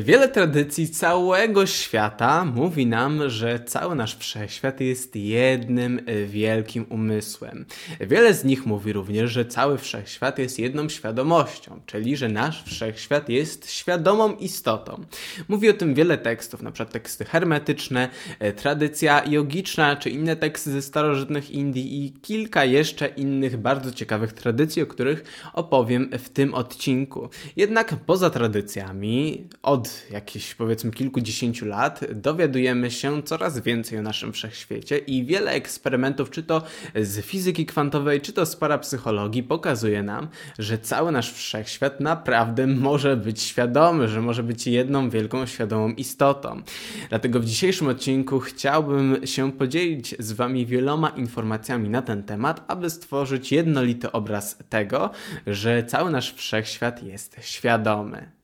Wiele tradycji całego świata mówi nam, że cały nasz wszechświat jest jednym wielkim umysłem. Wiele z nich mówi również, że cały wszechświat jest jedną świadomością, czyli że nasz wszechświat jest świadomą istotą. Mówi o tym wiele tekstów, np. teksty hermetyczne, e, tradycja jogiczna czy inne teksty ze starożytnych Indii i kilka jeszcze innych bardzo ciekawych tradycji, o których opowiem w tym odcinku. Jednak poza tradycjami, od od jakichś powiedzmy kilkudziesięciu lat dowiadujemy się coraz więcej o naszym wszechświecie i wiele eksperymentów, czy to z fizyki kwantowej, czy to z parapsychologii, pokazuje nam, że cały nasz wszechświat naprawdę może być świadomy, że może być jedną wielką świadomą istotą. Dlatego w dzisiejszym odcinku chciałbym się podzielić z Wami wieloma informacjami na ten temat, aby stworzyć jednolity obraz tego, że cały nasz wszechświat jest świadomy.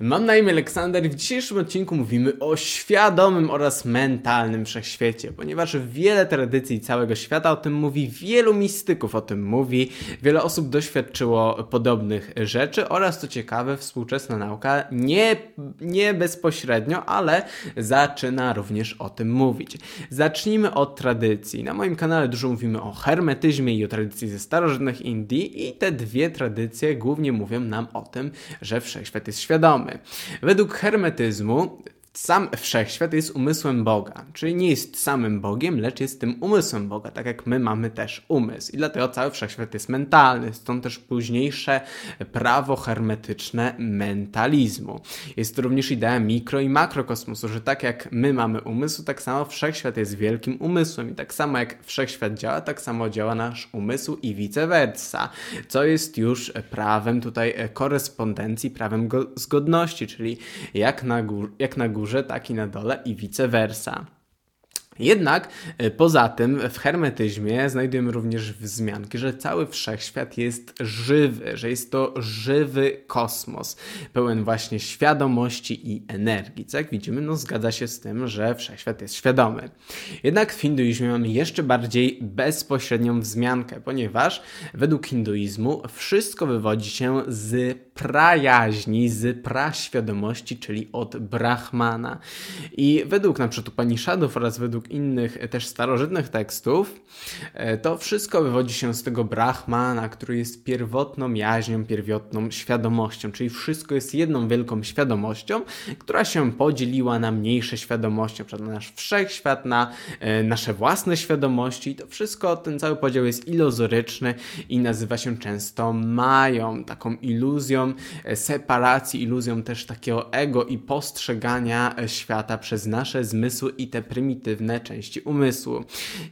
Mam na imię Aleksander i w dzisiejszym odcinku mówimy o świadomym oraz mentalnym wszechświecie, ponieważ wiele tradycji całego świata o tym mówi, wielu mistyków o tym mówi, wiele osób doświadczyło podobnych rzeczy oraz co ciekawe, współczesna nauka nie, nie bezpośrednio, ale zaczyna również o tym mówić. Zacznijmy od tradycji. Na moim kanale dużo mówimy o hermetyzmie i o tradycji ze starożytnych Indii i te dwie tradycje głównie mówią nam o tym, że wszechświat jest świadomy. Według hermetyzmu sam wszechświat jest umysłem Boga, czyli nie jest samym Bogiem, lecz jest tym umysłem Boga, tak jak my mamy też umysł. I dlatego cały wszechświat jest mentalny, stąd też późniejsze prawo hermetyczne mentalizmu. Jest również idea mikro i makrokosmosu, że tak jak my mamy umysł, tak samo wszechświat jest wielkim umysłem i tak samo jak wszechświat działa, tak samo działa nasz umysł i vice versa, co jest już prawem tutaj korespondencji, prawem zgodności, czyli jak na, gór, jak na górze górze, tak i na dole i vice versa. Jednak e, poza tym w hermetyzmie znajdujemy również wzmianki, że cały wszechświat jest żywy, że jest to żywy kosmos, pełen właśnie świadomości i energii. Co jak widzimy, no zgadza się z tym, że wszechświat jest świadomy. Jednak w hinduizmie mamy jeszcze bardziej bezpośrednią wzmiankę, ponieważ według hinduizmu wszystko wywodzi się z prajaźni, z praświadomości, czyli od Brahmana. I według na przykład Upanishadów oraz według innych też starożytnych tekstów, e, to wszystko wywodzi się z tego Brahmana, który jest pierwotną jaźnią, pierwotną świadomością, czyli wszystko jest jedną wielką świadomością, która się podzieliła na mniejsze świadomości, na na nasz wszechświat, na e, nasze własne świadomości. I to wszystko, ten cały podział jest iluzoryczny i nazywa się często mają, taką iluzją, E, separacji, iluzją też takiego ego i postrzegania e, świata przez nasze zmysły i te prymitywne części umysłu.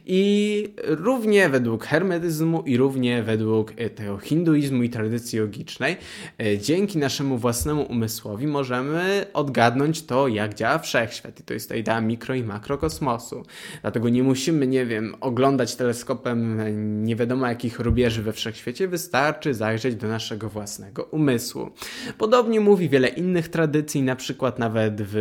I równie według hermetyzmu i równie według e, tego hinduizmu i tradycji yogicznej, dzięki naszemu własnemu umysłowi możemy odgadnąć to, jak działa wszechświat. I to jest ta idea mikro i makrokosmosu. Dlatego nie musimy, nie wiem, oglądać teleskopem nie wiadomo jakich rubieży we wszechświecie, wystarczy zajrzeć do naszego własnego umysłu. Podobnie mówi wiele innych tradycji, na przykład nawet w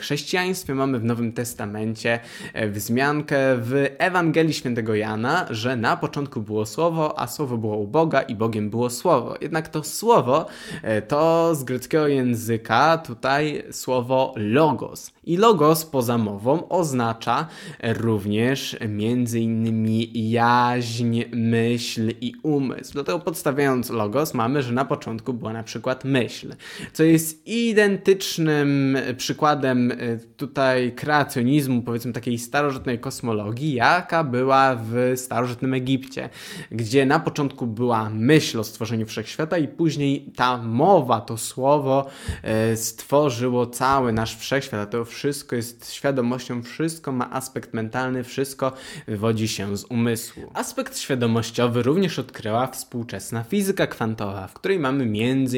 chrześcijaństwie mamy w Nowym Testamencie e, wzmiankę w Ewangelii Świętego Jana, że na początku było Słowo, a Słowo było u Boga i Bogiem było Słowo. Jednak to Słowo e, to z greckiego języka tutaj słowo logos. I logos poza mową oznacza również między innymi jaźń, myśl i umysł. Dlatego podstawiając logos mamy, że na początku była na przykład myśl, co jest identycznym przykładem e, tutaj kreacjonizmu, powiedzmy takiej starożytnej kosmologii, jaka była w starożytnym Egipcie, gdzie na początku była myśl o stworzeniu wszechświata i później ta mowa, to słowo e, stworzyło cały nasz wszechświat, to wszystko jest świadomością, wszystko ma aspekt mentalny, wszystko wywodzi się z umysłu. Aspekt świadomościowy również odkryła współczesna fizyka kwantowa, w której mamy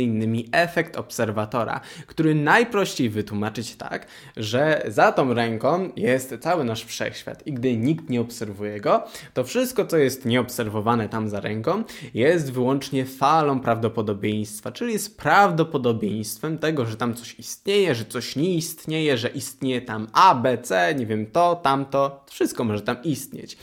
innymi efekt obserwatora, który najprościej wytłumaczyć tak, że za tą ręką jest cały nasz wszechświat. I gdy nikt nie obserwuje go, to wszystko, co jest nieobserwowane tam za ręką, jest wyłącznie falą prawdopodobieństwa, czyli jest prawdopodobieństwem tego, że tam coś istnieje, że coś nie istnieje, że istnieje tam A, B, C, nie wiem, to, tamto, wszystko może tam istnieć.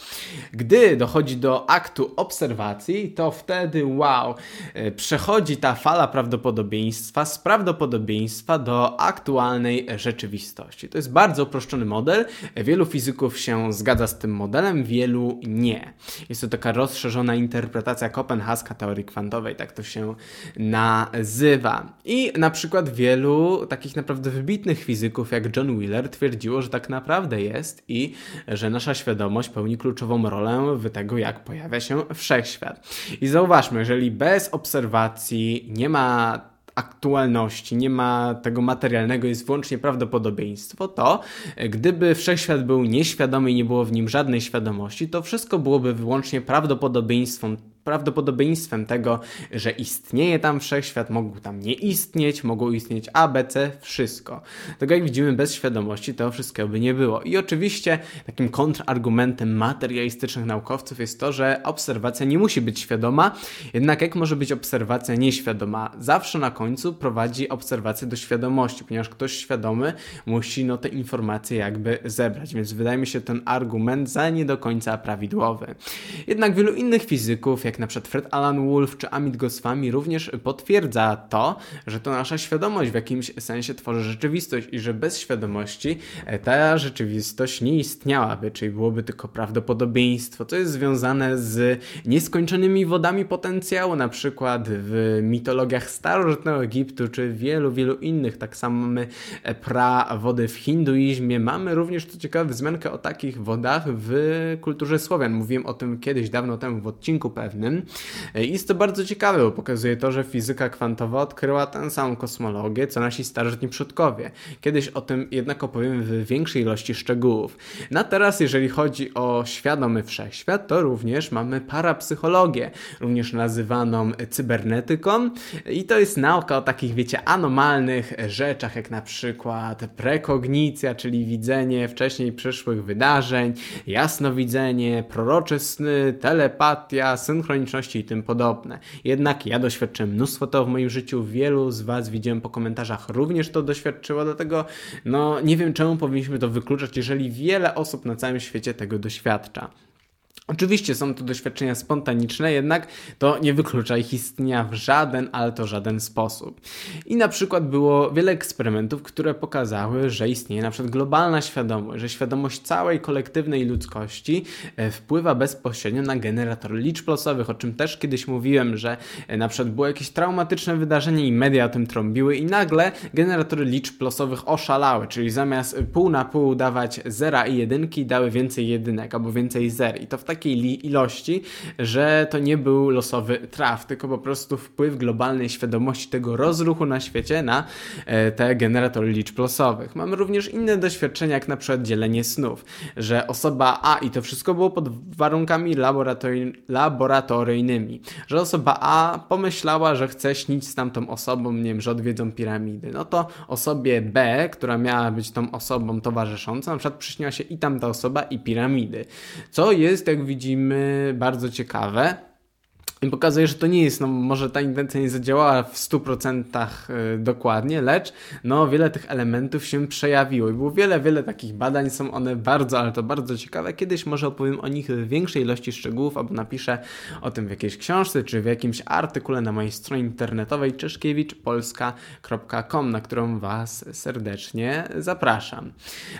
Gdy dochodzi do aktu obserwacji, to wtedy wow, e, przechodzi ta fala prawdopodobieństwa z prawdopodobieństwa do aktualnej rzeczywistości. To jest bardzo uproszczony model. Wielu fizyków się zgadza z tym modelem, wielu nie. Jest to taka rozszerzona interpretacja kopenhaska teorii kwantowej, tak to się nazywa. I na przykład wielu takich naprawdę wybitnych fizyków jak John Wheeler twierdziło, że tak naprawdę jest i że nasza świadomość pełni kluczową rolę w tego, jak pojawia się wszechświat. I zauważmy, jeżeli bez obserwacji nie ma aktualności, nie ma tego materialnego, jest wyłącznie prawdopodobieństwo, to gdyby wszechświat był nieświadomy i nie było w nim żadnej świadomości, to wszystko byłoby wyłącznie prawdopodobieństwem prawdopodobieństwem tego, że istnieje tam wszechświat, mogą tam nie istnieć, mogą istnieć A, B, C, wszystko. Tego jak widzimy bez świadomości to wszystkiego by nie było. I oczywiście takim kontrargumentem materialistycznych naukowców jest to, że obserwacja nie musi być świadoma, jednak jak może być obserwacja nieświadoma? Zawsze na końcu prowadzi obserwację do świadomości, ponieważ ktoś świadomy musi no te informacje jakby zebrać, więc wydaje mi się ten argument za nie do końca prawidłowy. Jednak wielu innych fizyków, jak na przykład Fred Alan Wolf czy Amit Goswami również potwierdza to, że to nasza świadomość w jakimś sensie tworzy rzeczywistość i że bez świadomości e, ta rzeczywistość nie istniałaby, czyli byłoby tylko prawdopodobieństwo, co jest związane z nieskończonymi wodami potencjału, na przykład w mitologiach starożytnego Egiptu czy wielu, wielu innych. Tak samo mamy e, pra wody w hinduizmie. Mamy również, co ciekawe, wzmiankę o takich wodach w kulturze Słowian. Mówiłem o tym kiedyś, dawno temu w odcinku pewnym pewnym. I jest to bardzo ciekawe, bo pokazuje to, że fizyka kwantowa odkryła tę samą kosmologię, co nasi starożytni przodkowie. Kiedyś o tym jednak opowiem w większej ilości szczegółów. Na teraz, jeżeli chodzi o świadomy wszechświat, to również mamy parapsychologię, również nazywaną cybernetyką. I to jest nauka o takich, wiecie, anomalnych rzeczach, jak na przykład prekognicja, czyli widzenie wcześniej przyszłych wydarzeń, jasnowidzenie, prorocze sny, telepatia, synchronizacja synchroniczności i tym podobne. Jednak ja doświadczyłem mnóstwo to w moim życiu, wielu z Was widziałem po komentarzach również to doświadczyło, dlatego no nie wiem czemu powinniśmy to wykluczać, jeżeli wiele osób na całym świecie tego doświadcza. Oczywiście są to doświadczenia spontaniczne, jednak to nie wyklucza ich istnienia w żaden, ale to żaden sposób. I na przykład było wiele eksperymentów, które pokazały, że istnieje na przykład globalna świadomość, że świadomość całej kolektywnej ludzkości e, wpływa bezpośrednio na generator liczb losowych, o czym też kiedyś mówiłem, że e, na przykład było jakieś traumatyczne wydarzenie i media o tym trąbiły i nagle generatory liczb losowych oszalały, czyli zamiast pół na pół dawać zera i jedynki, dały więcej jedynek albo więcej zer i to w takiej ilości, że to nie był losowy traf, tylko po prostu wpływ globalnej świadomości tego rozruchu na świecie na e, te generatory liczb losowych. Mamy również inne doświadczenia, jak na przykład dzielenie snów, że osoba A, i to wszystko było pod warunkami laboratory, laboratoryjnymi, że osoba A pomyślała, że chce śnić z tamtą osobą, nie wiem, że odwiedzą piramidy. No to osobie B, która miała być tą osobą towarzyszącą, na przykład przyśniła się i tamta osoba, i piramidy. Co jest, jak widzimy, bardzo ciekawe. I pokazuje, że to nie jest, no może ta intencja nie zadziałała w 100% y, dokładnie, lecz no wiele tych elementów się przejawiło i było wiele, wiele takich badań, są one bardzo, ale to bardzo ciekawe. Kiedyś może opowiem o nich w większej ilości szczegółów, albo napiszę o tym w jakiejś książce, czy w jakimś artykule na mojej stronie internetowej czeszkiewiczpolska.com, na którą Was serdecznie zapraszam.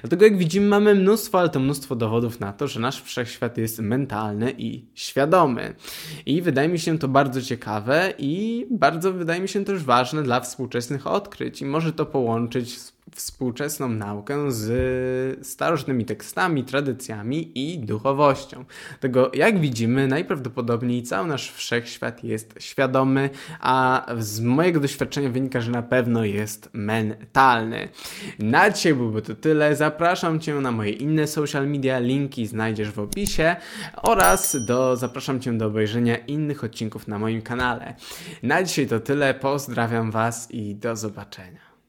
Dlatego jak widzimy mamy mnóstwo, ale to mnóstwo dowodów na to, że nasz wszechświat jest mentalny i świadomy. I wydaje mi się to bardzo ciekawe i bardzo wydaje mi się też ważne dla współczesnych odkryć. I może to połączyć z współczesną naukę z starożytnymi tekstami, tradycjami i duchowością. Tego, jak widzimy, najprawdopodobniej cały nasz wszechświat jest świadomy, a z mojego doświadczenia wynika, że na pewno jest mentalny. Na dzisiaj byłoby to tyle. Zapraszam Cię na moje inne social media, linki znajdziesz w opisie oraz do, zapraszam Cię do obejrzenia innych odcinków na moim kanale. Na dzisiaj to tyle. Pozdrawiam Was i do zobaczenia.